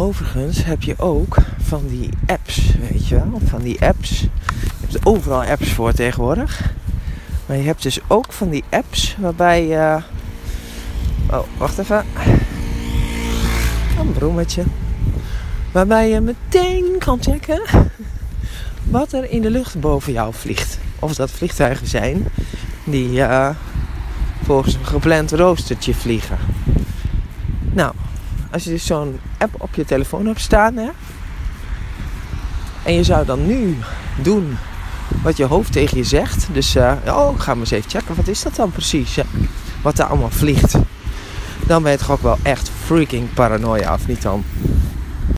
Overigens heb je ook van die apps, weet je wel. Van die apps. Je hebt overal apps voor tegenwoordig. Maar je hebt dus ook van die apps waarbij je... Oh, wacht even. Een brommetje. Waarbij je meteen kan checken wat er in de lucht boven jou vliegt. Of dat vliegtuigen zijn die uh, volgens een gepland roostertje vliegen. Nou, als je dus zo'n app op je telefoon hebt staan, hè, en je zou dan nu doen wat je hoofd tegen je zegt. Dus, uh, oh, ik ga maar eens even checken. Wat is dat dan precies? Wat daar allemaal vliegt. Dan ben je toch ook wel echt freaking paranoia, of niet dan?